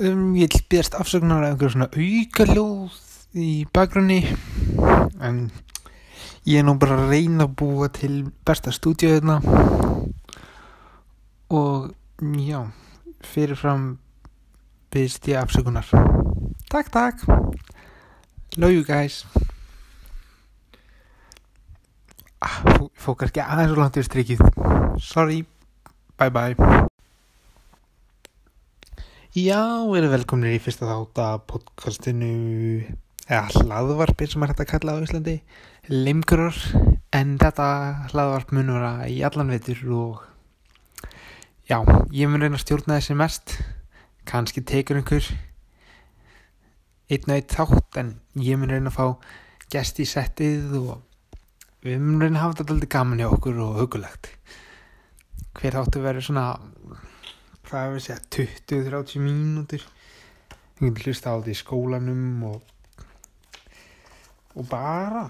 um, ég byrst afsökunar af einhverjum svona aukaljóð í bakgrunni en ég er nú bara að reyna að búa til besta stúdíu hérna. Og já fyrirfram byrst ég afsökunar. Takk takk. Love you guys. Ah, fó- fókar ekki aðeins og langt yfir strikið. Sorry, bye bye Já, við erum velkomnir í fyrsta þátt að podcastinu eða hlaðvarpir sem er hægt að kalla á Íslandi limgrur en þetta hlaðvarp mun vera í allan veitur og já, ég mun reyna að stjórna þessi mest kannski tekur einhver einn og einn þátt en ég mun reyna að fá gest í settið og við mun reyna að hafa þetta alltaf gaman hjá okkur og hugulegt hver þáttu verður svona hvað er að segja 20-30 mínútur. Ég getur hlusta á þetta í skólanum og og bara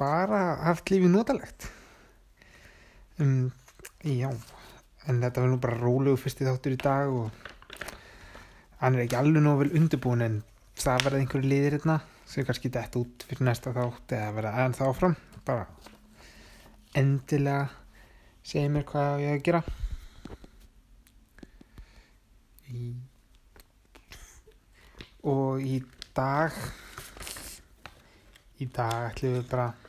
bara haft lífið notalegt. Um, já en þetta var nú bara rólegu fyrsti þáttur í dag og hann er ekki alveg nóg vel undirbúin en það verða einhverju liðir hérna sem kannski dett út fyrir næsta þátt eða verða aðeins áfram. Bara endilega segja mér hvað ég á að gera í, og í dag í dag ætlum við bara að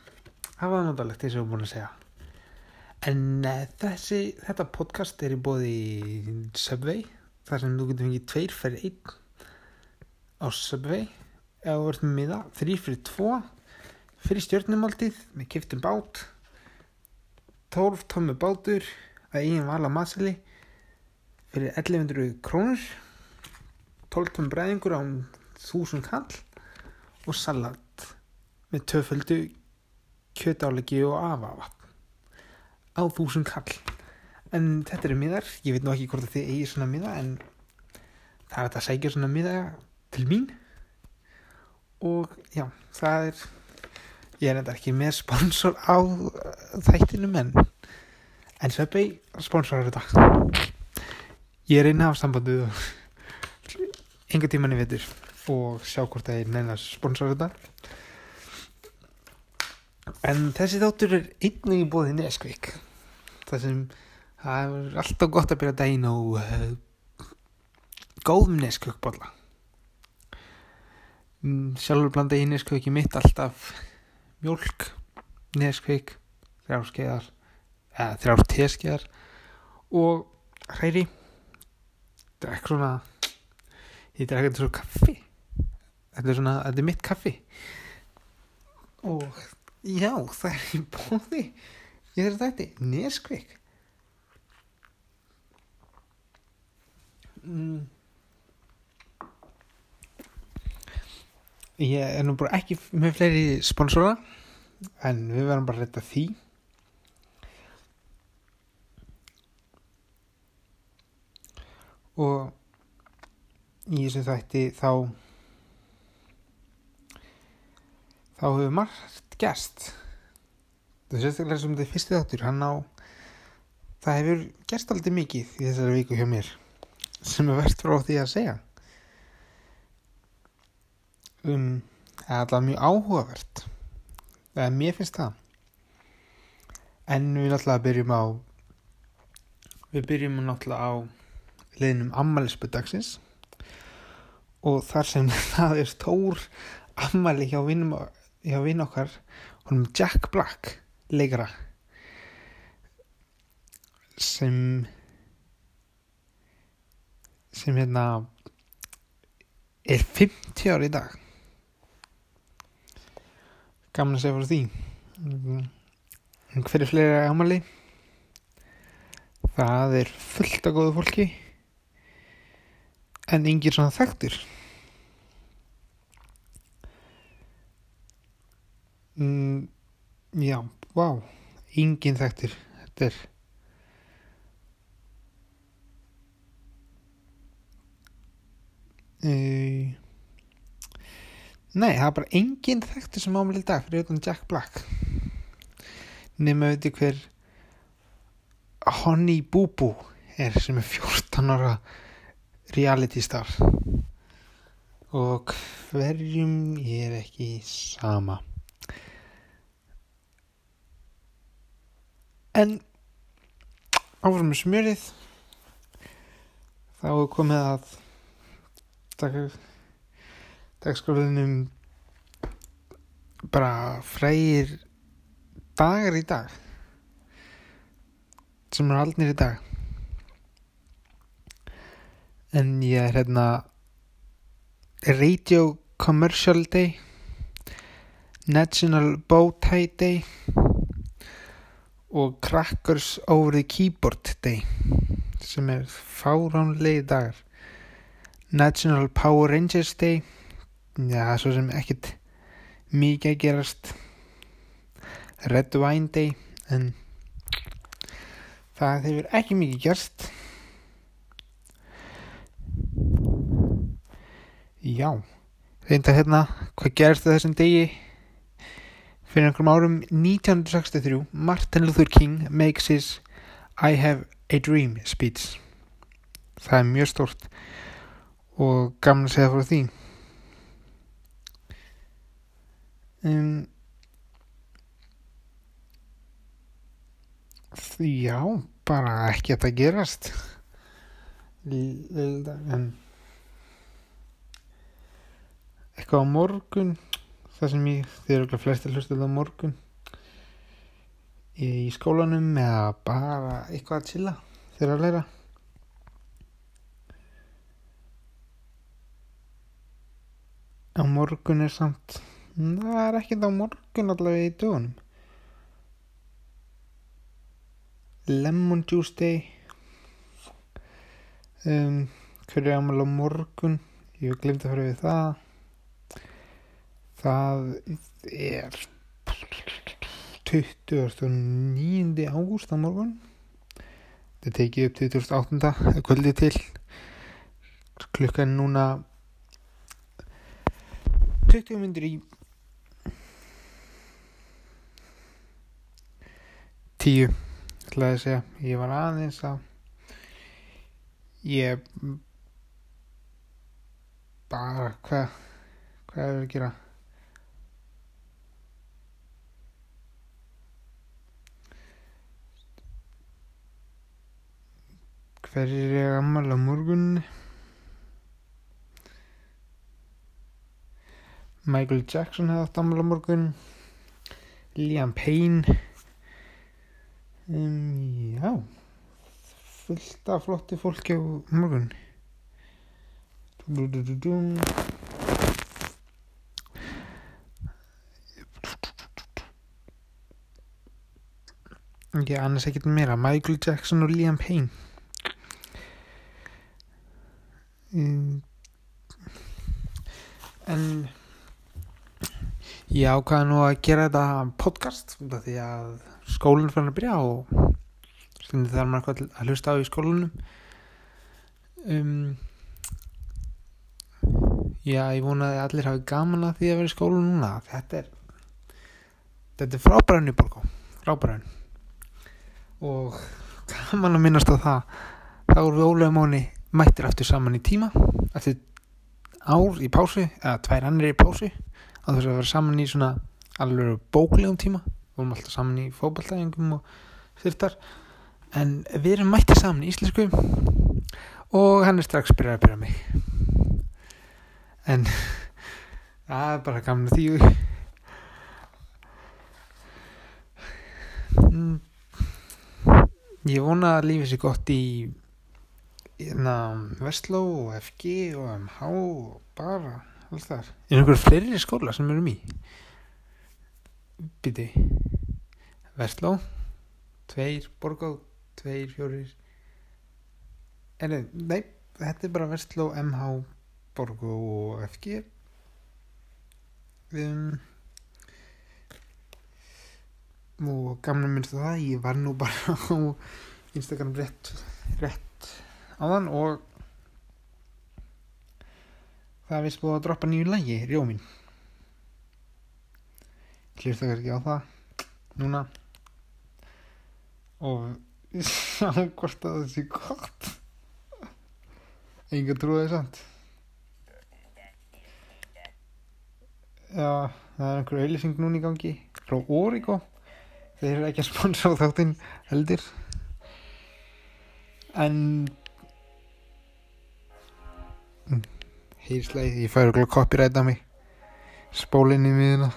hafa það notalegt eins og við erum búin að segja. En uh, þessi þetta podcast er í bóði Subway þar sem þú getur fengið tveir fyrir einn á Subway. Þú ert með miða, þrý fyrir tvo fyrir stjórnumáltíð með kiftum bát 12 tómmu bátur að eigin vala matseli fyrir 1100 krónur. 12 tómmu bræðingur á 1000 kall og salat með töföldu kjötálegi og afavatn á 1000 kall. En þetta eru miðar. Ég veit nú ekki hvort þið eigi svona miða en það er hægt að sækja svona miða til mín. Og já, það er ég er enda ekki með sponsor á þættinum en en Subway sponsorar þetta ég er einn af sambandið og enga tíman í vetur og sjá hvort að ég neina sponsor þetta. En þessi þáttur er einnig í bóði Neskvík það sem það er alltaf gott að byrja daginn á uh, góðum Neskvíkbolla Mm, sjálfur blanda í Neskvík mitt alltaf mjólk Neskvík þrjár skeiðar eða þrjár teskeiðar og hræri drekk svona ég drekk þetta svo kaffi. Þetta er svona, þetta er mitt kaffi. Og já, það er í bóði. Ég er þetta, Neskvík mm. ég er nú bara ekki með fleiri sponsora en við verðum bara að retta því og í þessu þætti þá þá hefur margt gæst það er sérstaklega sem þetta er fyrsti þáttur. Hann á það hefur gerst aldrei mikið í þessari viku hjá mér sem er verðt frá því að segja. Um eða alltaf mjög áhugavert. Eða mér finnst það. En við náttúrulega byrjum á við byrjum náttúrulega á liðnum ammælisbu dagsins. Og þar sem það er stór ammæli hjá vinn okkar honum Jack Black leikara sem sem hérna er 50 ári í dag. Gaman að segja fyrir því. En hver er fleiri ámali það er fullt af góðu fólki en engir svona þekktur mm, já, vá engin þekktur þetta er uh, Nei, það er bara engin þekktur sem ámæli í dag fyrir utan Jack Black. Nema veitir hver Honey Boo Boo er sem er 14 ára reality star. Og hverjum ég er ekki sama. En áfram með smjörið. Þá er komið að dag, dagskólinum bara frægir dagar í dag sem er aldnir í dag en ég er hérna Radio Commercial Day National Bowtie Day og Crackers Over the Keyboard Day sem er fáránlegi dagar. National Power Rangers Day já, svo sem ekkit mikið gerast. Red Wine Day en það hefur ekki mikið gerst já. Reynda hérna hvað gerst þessum degi? Fyrir einhverjum árum 1963 Martin Luther King makes his I have a dream speech. Það er mjög stort og gaman að segja frá því. Um, Já, bara ekki að það gerast en eitthvað á morgun það sem ég, þið eru ekki flesti hlustið á morgun. Í skólanum eða bara eitthvað að chilla þegar að læra. Á morgun er samt það er ekkert á morgun allavega í dögunum. Lemon Juice Day. Um, hverju ámal á morgun? Ég að fara við það það er 29. ágúst á morgun þetta tekið upp 2008. kvöldi til klukkan núna 20 myndir í 10 ætlaði að segja ég var aðeins að ég bara hvað hvað er að gera hver er ég gammal á morgun Michael Jackson hefði átt gammal á morgun. Liam Payne. Um, já. Fullt af flotti fólki á morgun. Ekki annars ekkert meira. Michael Jackson og Liam Payne um, en ég ákvaði nú að gera þetta podcast því að skólinn fann að byrja og stundin þarf maður eitthvað að hlusta á í skólanum. Um, já, ég vonaði að allir hafi gaman að því að vera í skólanum núna. Þetta er þetta er frábæran í borgó frábæran og gaman að minnast á það. Þá erum við ólega móni mættir aftur saman í tíma eftir ár í pásu eða tvær annir í pásu á þess að vera saman í svona alveg bóklegum tíma. Við vorum alltaf saman í fókbaltæðingum og þurftar en við erum mættið saman í íslensku og hann er strax byrjað að byrja mig. En það er bara gamla því. Mm. ég vona að lífið sé gott í Vestló og FG og MH og bara alls þar er einhver fleiri skóla sem erum í? Biti Vestló Tveir Borgó Tveir fjórir. En nei, þetta er bara Vestló MH Borgó og FG um, Og gamla minnst það Ég var nú bara á Instagram rétt Rétt á þann og það er vist búið að droppa nýju lægi Rjómin hlusta kannski á það núna. Og sjá hvort að það sé gott. Enga trúið samt. Já, það er einhver auðlýsing núna í gangi frá Origo. Þeir eru ekki að sponsa á þáttinn heldur. En heilsleið, ég færi okkur að mig. Spólinni miðuna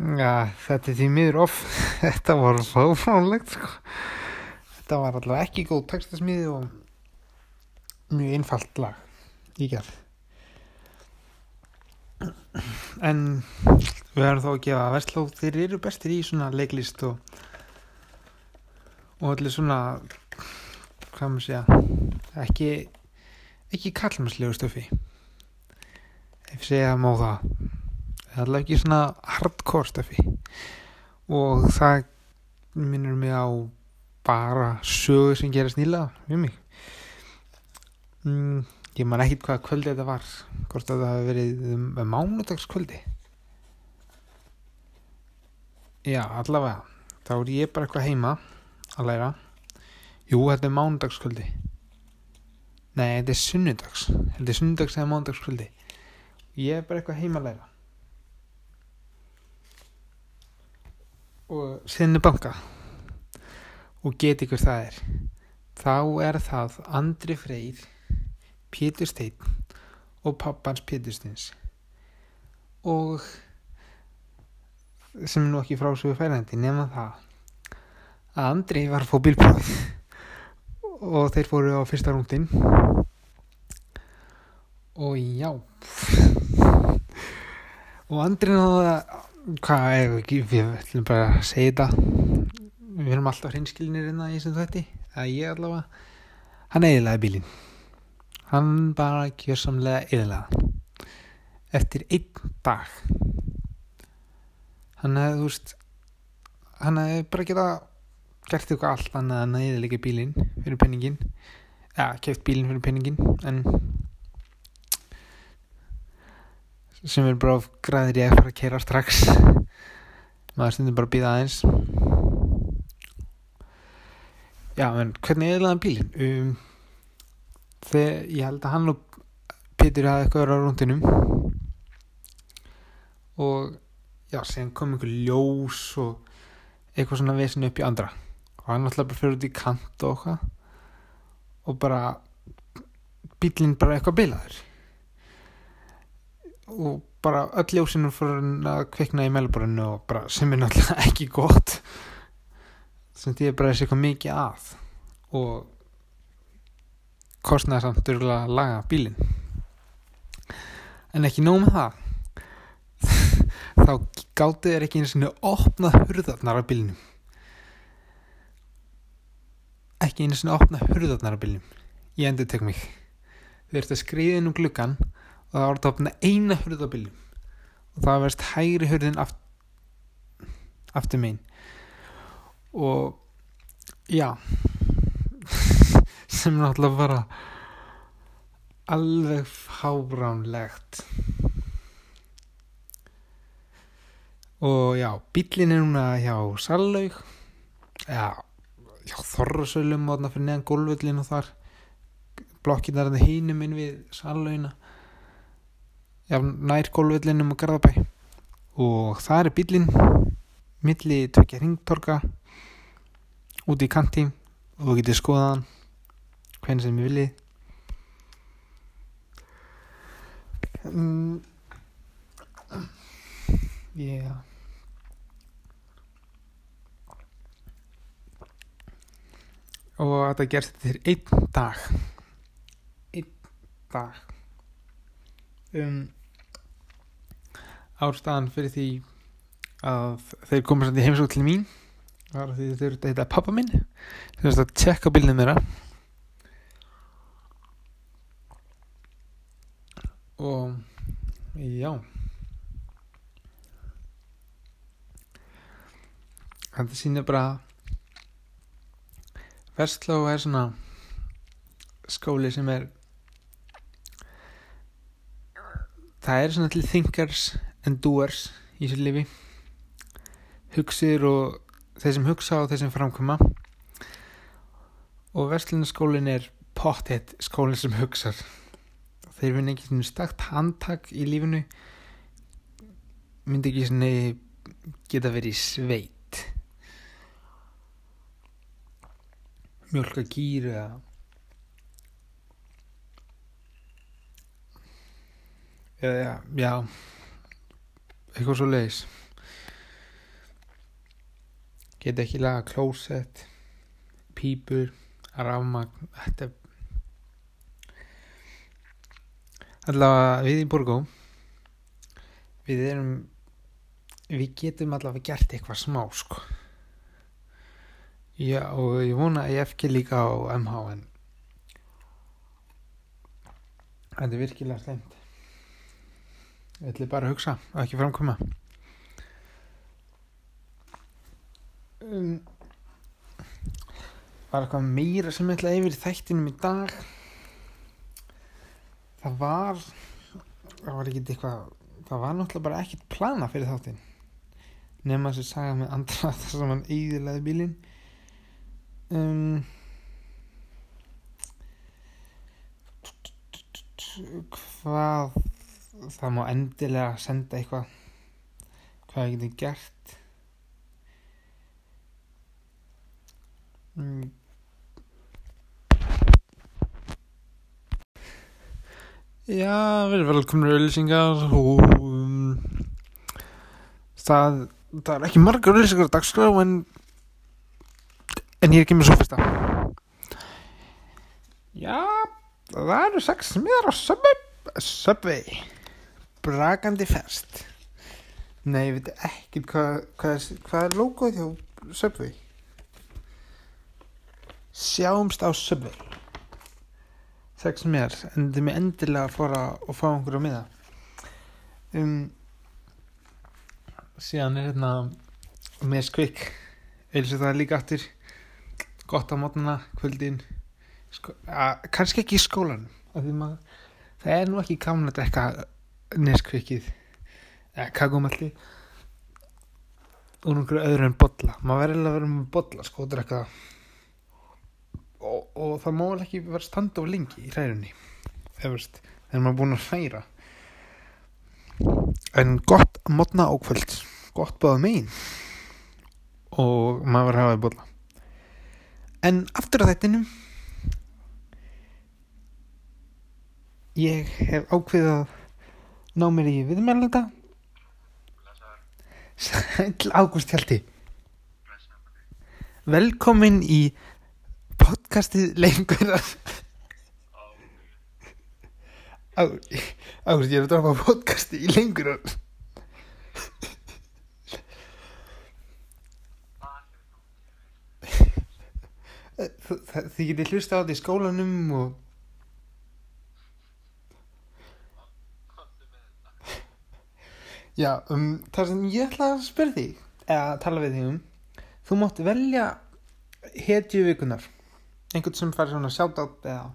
Já, þetta er því miður off þetta var svo frónlegt sko. þetta var allavega ekki góð textasmíði og mjög einfalt lag í gerð. En við verðum þó að gefa Vestló þeir eru bestir í svona leiklist og og allir svona hvað maður segja ekki ekki kallmannslegu stöfi ef segja má það alveg ekki svona hardcore stöfi og það minnur mig á bara sögur sem gerast nýla við mig. Mm, ég man ekki hvað kvöldi þetta var hvort að það hefði verið um, um mánudagskvöldi. Já allavega. Þá er ég bara eitthvað heima að læra. Jú þetta er mánudagskvöldi. Nei þetta er sunnudags. Þetta er sunnudags eða mánudagskvöldi. Ég er bara eitthvað heima að læra og sinni banka og geti hver það er. Þá er það Andri Freyr Pétur Steinn og pappans Pétur Steins. Og sem er nú ekki frásögu færandi nema það að Andri var að fá bílprófið og þeir fóru á fyrsta rúndin og já. Og Andri náða hvað er ekki við ætlum bara að segja þetta. Við erum alltaf hreinskilinir innan í þessum þætti. Að ég allavega. Hann eðlaði bílinn. Hann bara gjörsamlega eðlaði eftir einn dag. Hann hefði þú veist hann hefði bara geta gert eitthvað allt annað en að eðlega bílinn fyrir penningin ja, keft bílinn fyrir penningin en sem er bara græðir ég að fara að kera strax. Maður stundur bara að býða aðeins. Já, en hvernig er það bílinn? Um, þegar ég held að hann og Pétur hafði eitthvað verið á rúndinum og já, sen kom einhver ljós og eitthvað svona vesin upp í andra. Og hann alltaf bara fyrir út í kant og okkar og bara bílinn bara eitthvað bilaður og bara öll ljósinu fyrir að kvikna í meðluborinu og bara sem er náttúrulega ekki gott sem því að bara þessi eitthvað mikið að. Og kostnaði samt durlega að laga bílinn. En ekki nóg með það. Þá gáttu þér ekki eins og opnað hurðarnar á bílinnum ekki eins og opnað hurðarnar á bílinnum ég endur tek mig. Þau ert að skriða inn um gluggan og það var að opna eina hurð á bílum og það verðist hægri hurðin aft, aftur megin. Og já. Sem náttúrulega bara alveg fáránlegt. Og já bílin er núna hjá Sallaug já hjá Þorrasölum og þarna fyrir neðan gólvöllin og þar. Blokkin þar hínum inn við Sallaugina já, nær gólvöllinum og Garðabæ. Og það er bílinn milli tvekja ringtorka úti í kanti og þú getur skoðaðan hvernig sem ég viljið. Um, yeah. og þetta gerst þér einn dag. Einn dag. Um ástæðan fyrir því að þeir koma samt í heimsók til mín var því þau eru þetta er pappa minn. Þú veist að tjekka bílnum þeirra. Og Já. Þetta sýnir bara Vestló er svona skóli sem er það er svona til thinkers and doers í sér lifi hugsir og þeir sem hugsa og þeir sem framkoma. Og verslunarskólin er pottet skólinn sem hugsar. Þeir finna ekki svona stakt handtak í lífinu myndi ekki svona geta verið sveit. Mjölka kýr eða eða já eitthvað svo leiðis geta ekki laga klósett pípur rafmagn þetta allavega við í Borgó við erum við getum allavega gert eitthvað smá sko. Já og ég vona að ég eftir líka á MH en þetta er virkilega slemt ég ætli bara að hugsa og ekki framkoma um, var eitthvað meira sem ég ætla yfir í þættinum í dag? Það var það var ekkert eitthvað það var náttúrulega bara ekkert plana fyrir þáttin nema þessi saga með andra þar sem hann íðilaði bílin um, hvað það má endilega senda eitthvað. Hvað ég geti gert? Mm. Já, við erum velkomnir auðlýsingar og um, það, það er ekki margar auðlýsingar á dagskrá en en ég er ekki með svo fyrsta. Já, það eru sex miðar á Subway. Subway Brakandi fest. Nei, ég veit ekki hvað hva er, hva er logoð hjá Subway? Sjáumst á Subway. Sex mér en þið mér endilega að fara og fá einhverju miða. Um, síðan er hérna með skvik eins og það er líka aftur. Gott á mótnana kvöldin. Sko, kannski ekki í skólan það er nú ekki gaman að drekka neskvikið eða kakumalli úr einhverju öðru en botla maður verður að vera með botla sko og og, og það má ekki vera standa of lengi í hræðunni þegar maður er búin að hræra. En gott að mótna á kvöld. Gott báða megin. Og maður verður að hafa botla en aftur að þettinum ég hef ákveðið að ná mér í viðmjölda Sæl Ágúst Hjalti. Velkomin í podcastið lengur Ágúst ég er að drafa podcastið í lengur Þið getið hlusta á þetta í skólanum og Já, um, það sem ég ætla að spyrja þig eða tala við þig um þú mátt velja hetju vikunar einhvern sem fær svona sjátátt eða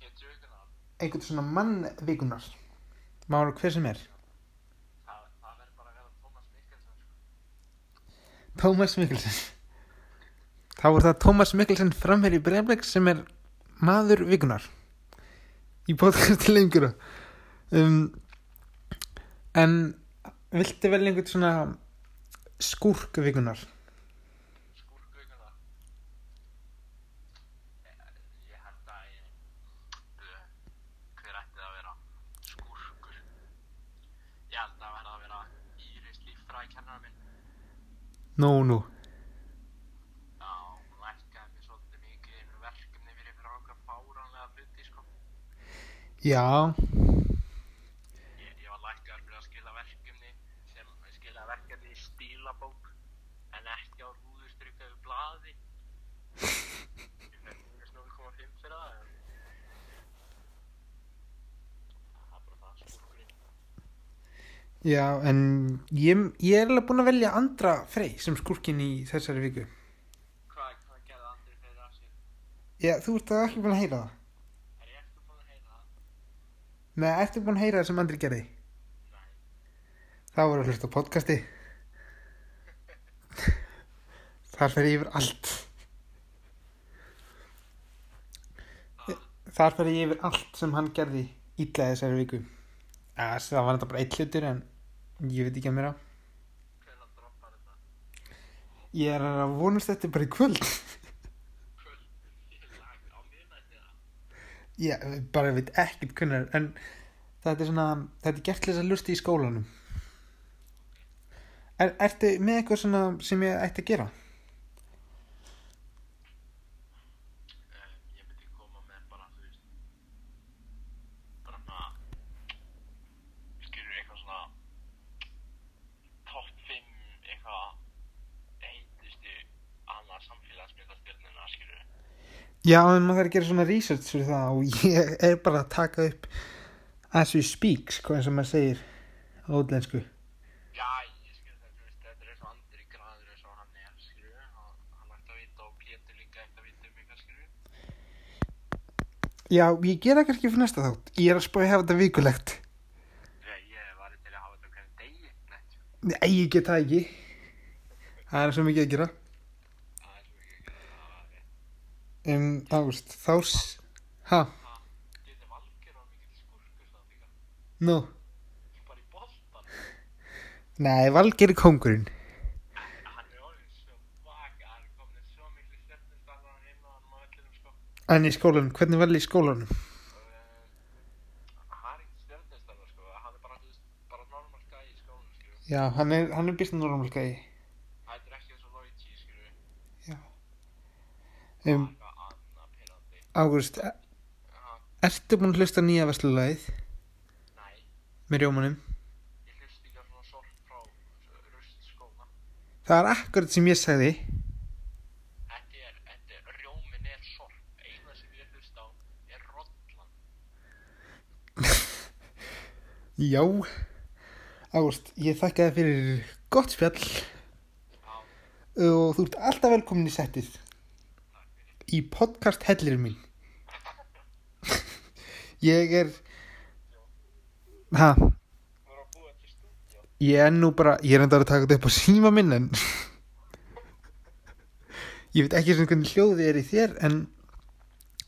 Hetju vikunar, einhvern svona mann vikunar mára hver sem er. Það, það verður bara að vera Tómas Mikkelsen sko. Tómas Mikkelsen. Þá er það Tómas Mikkelsen framherri breyfleik sem er maður vikunar í podcasti lengur. Um, en viltu velja einhvern svona skúrk vikunar Skúrk vikunar Ég, ég held að ég Hver ætti það að vera skúrkur? Ég held að verða að vera Íris líffræði kennara minn. Nú nú. Já, hún lækkaði mér svolítið mikið í einu verkefni fyrir fyrir okkar fáránlega hluti sko. já, ég, ég var lækkaður fyrir að skila verkefni sem skila verkefni í stílabók en ekki á rúðustrykkaðu blaði. Ég fekk mínus 0,5 fyrir það, en það er bara það skúrkurinn. Já, en ég, ég er alveg búin að velja andra Frey sem skurkin í þessari viku. Hvað, hvað gerði Andri fyrir að sér? Já, þú ert það ekki búin að heyra það. Er ég eftir búin að heyra það? Nei, ertu búin að heyra það sem Andri gerði? Nei. Þá voru að hlusta podcasti. Þar fer ég yfir allt. Þar fer ég yfir allt sem hann gerði illa þessari viku. Ja, það var þetta bara eitt hlutur en ég veit ekki að mér á. Ég er að vonast þetta bara í kvöld. Ég bara veit ekkert hvernig en þetta er svona, þetta er gert til þess að lusti í skólanum. Er, ertu með eitthvað svona sem ég ætti að gera? Um, ég myndi koma með bara, þú veist, bara svona, skilur eitthvað svona, topp 5 eitthvað heitustu annað samfélagsmyndastjörnuna, skilur. Já, en maður þarf að gera svona research fyrir það og ég er bara að taka upp as we speak, sko, eins og maður segir á útlensku. Já, ég skilur þetta, þetta er og andri græður eins og hann er, skilur, hann, hann ætti að vita og Pétur líka ætti að vita um eitthvað, skilur. Já, ég gera kannski fyrir næsta þátt. Ég er að spáði að hafa þetta vikulegt. Ég, ég var til að hafa þetta hvernig degi, neitt, Nei, ég get það ekki. Það er svo mikið að gera. það er svo ekki ekki, það var rétt. Um, þá... s- Ha, Ha, getur Valger og mikið skurkur það líka, nú. bara í boltan. Nei, Valgeir er kongurinn. Hann er orðin svo baka, hann er komin svo miklu stefnustarfar hann inn á hann á vellinum sko. En í skólanum, hvernig það í skólanum? Uh, hann er sko, er veist, bara normal gæi. Já, er, er. Það er ekki eins og Loichi skilju. Já. Er Um, Águst, Ha, ertu búin að hlusta nýja vestlulagið nei, með rjómanum? ég hlust ekki á svona sorp frá rust skóla. Það er akkurat sem ég sagði. Þetta er, þetta er, rjómin er sorp. Eina sem ég hlust á er rollan. Já. Águst, ég þakka þér fyrir gott spjall Já, og þú ert alltaf velkomin í settið í podcast hellir mín. Ég er... Stúdíu. ég er nú bara, ég er enda að taka þetta upp á síma minn en ég veit ekki sem hvernig hljóðið er í þér en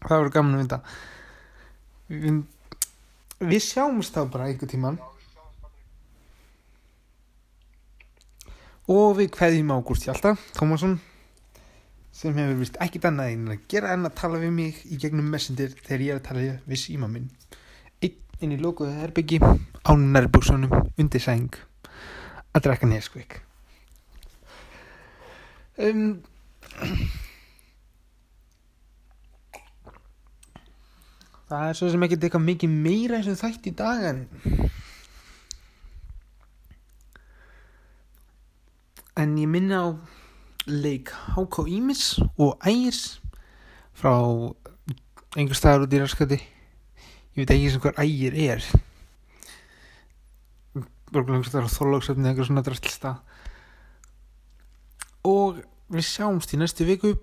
það voru gaman að vinda við, við sjáumst þá bara einhver tíman og við kveðjum Ágúst Hjalta Tómasson sem hefur vist ekkit annað en að gera en að tala við mig í gegnum messendir þegar ég er að tala við síma minn. Einn inn í lokuðu herbyggi á nærbúksunum undir sæng. Að drekka neskvik um, það er svo sem ekki eitthvað mikið meira eins og þætt í dag en en ég minna á leik HK Ímis og Ægis frá einhver staðar út í raskati ég veit ekki sem hver Ægir er. Börgulega einhver staðar á Þorlóksöfni eitthvað svona drastlista. Og við sjáumst í næstu viku.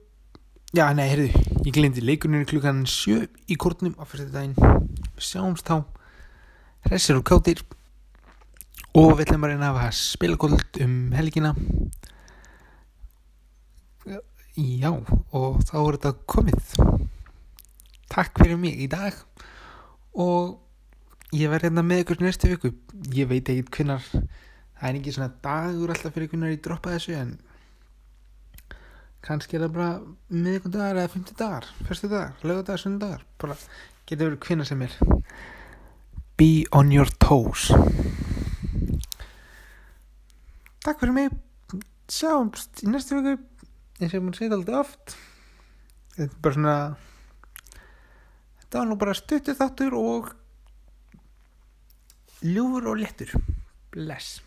Já, nei, heyrðu, ég glemdi leikuninu klukkan sjö í kórnum á fyrstu daginn við sjáumst þá. Hressir og kátir og við ætlum að reyna að hafa spilakóld um helgina já og þá er þetta komið. Takk fyrir mig í dag. Og ég verð hérna með ykkur næstu viku. Ég veit ekkert hvinnar það er ekki svona dagur alltaf fyrir hvinnar ég droppa þessu en kannski er það bara miðvikudagar eða fymti dagar, fyrstu dagar, lögudagar, sundagar bara getur verið hvinnar sem er. Be on your toes. Takk fyrir mig. Sjáumst í næstu viku eins og ég mun segja þetta alltaf oft. Þetta er bara svona Þetta var nú bara stuttu þáttur og ljúfur og léttur. Bless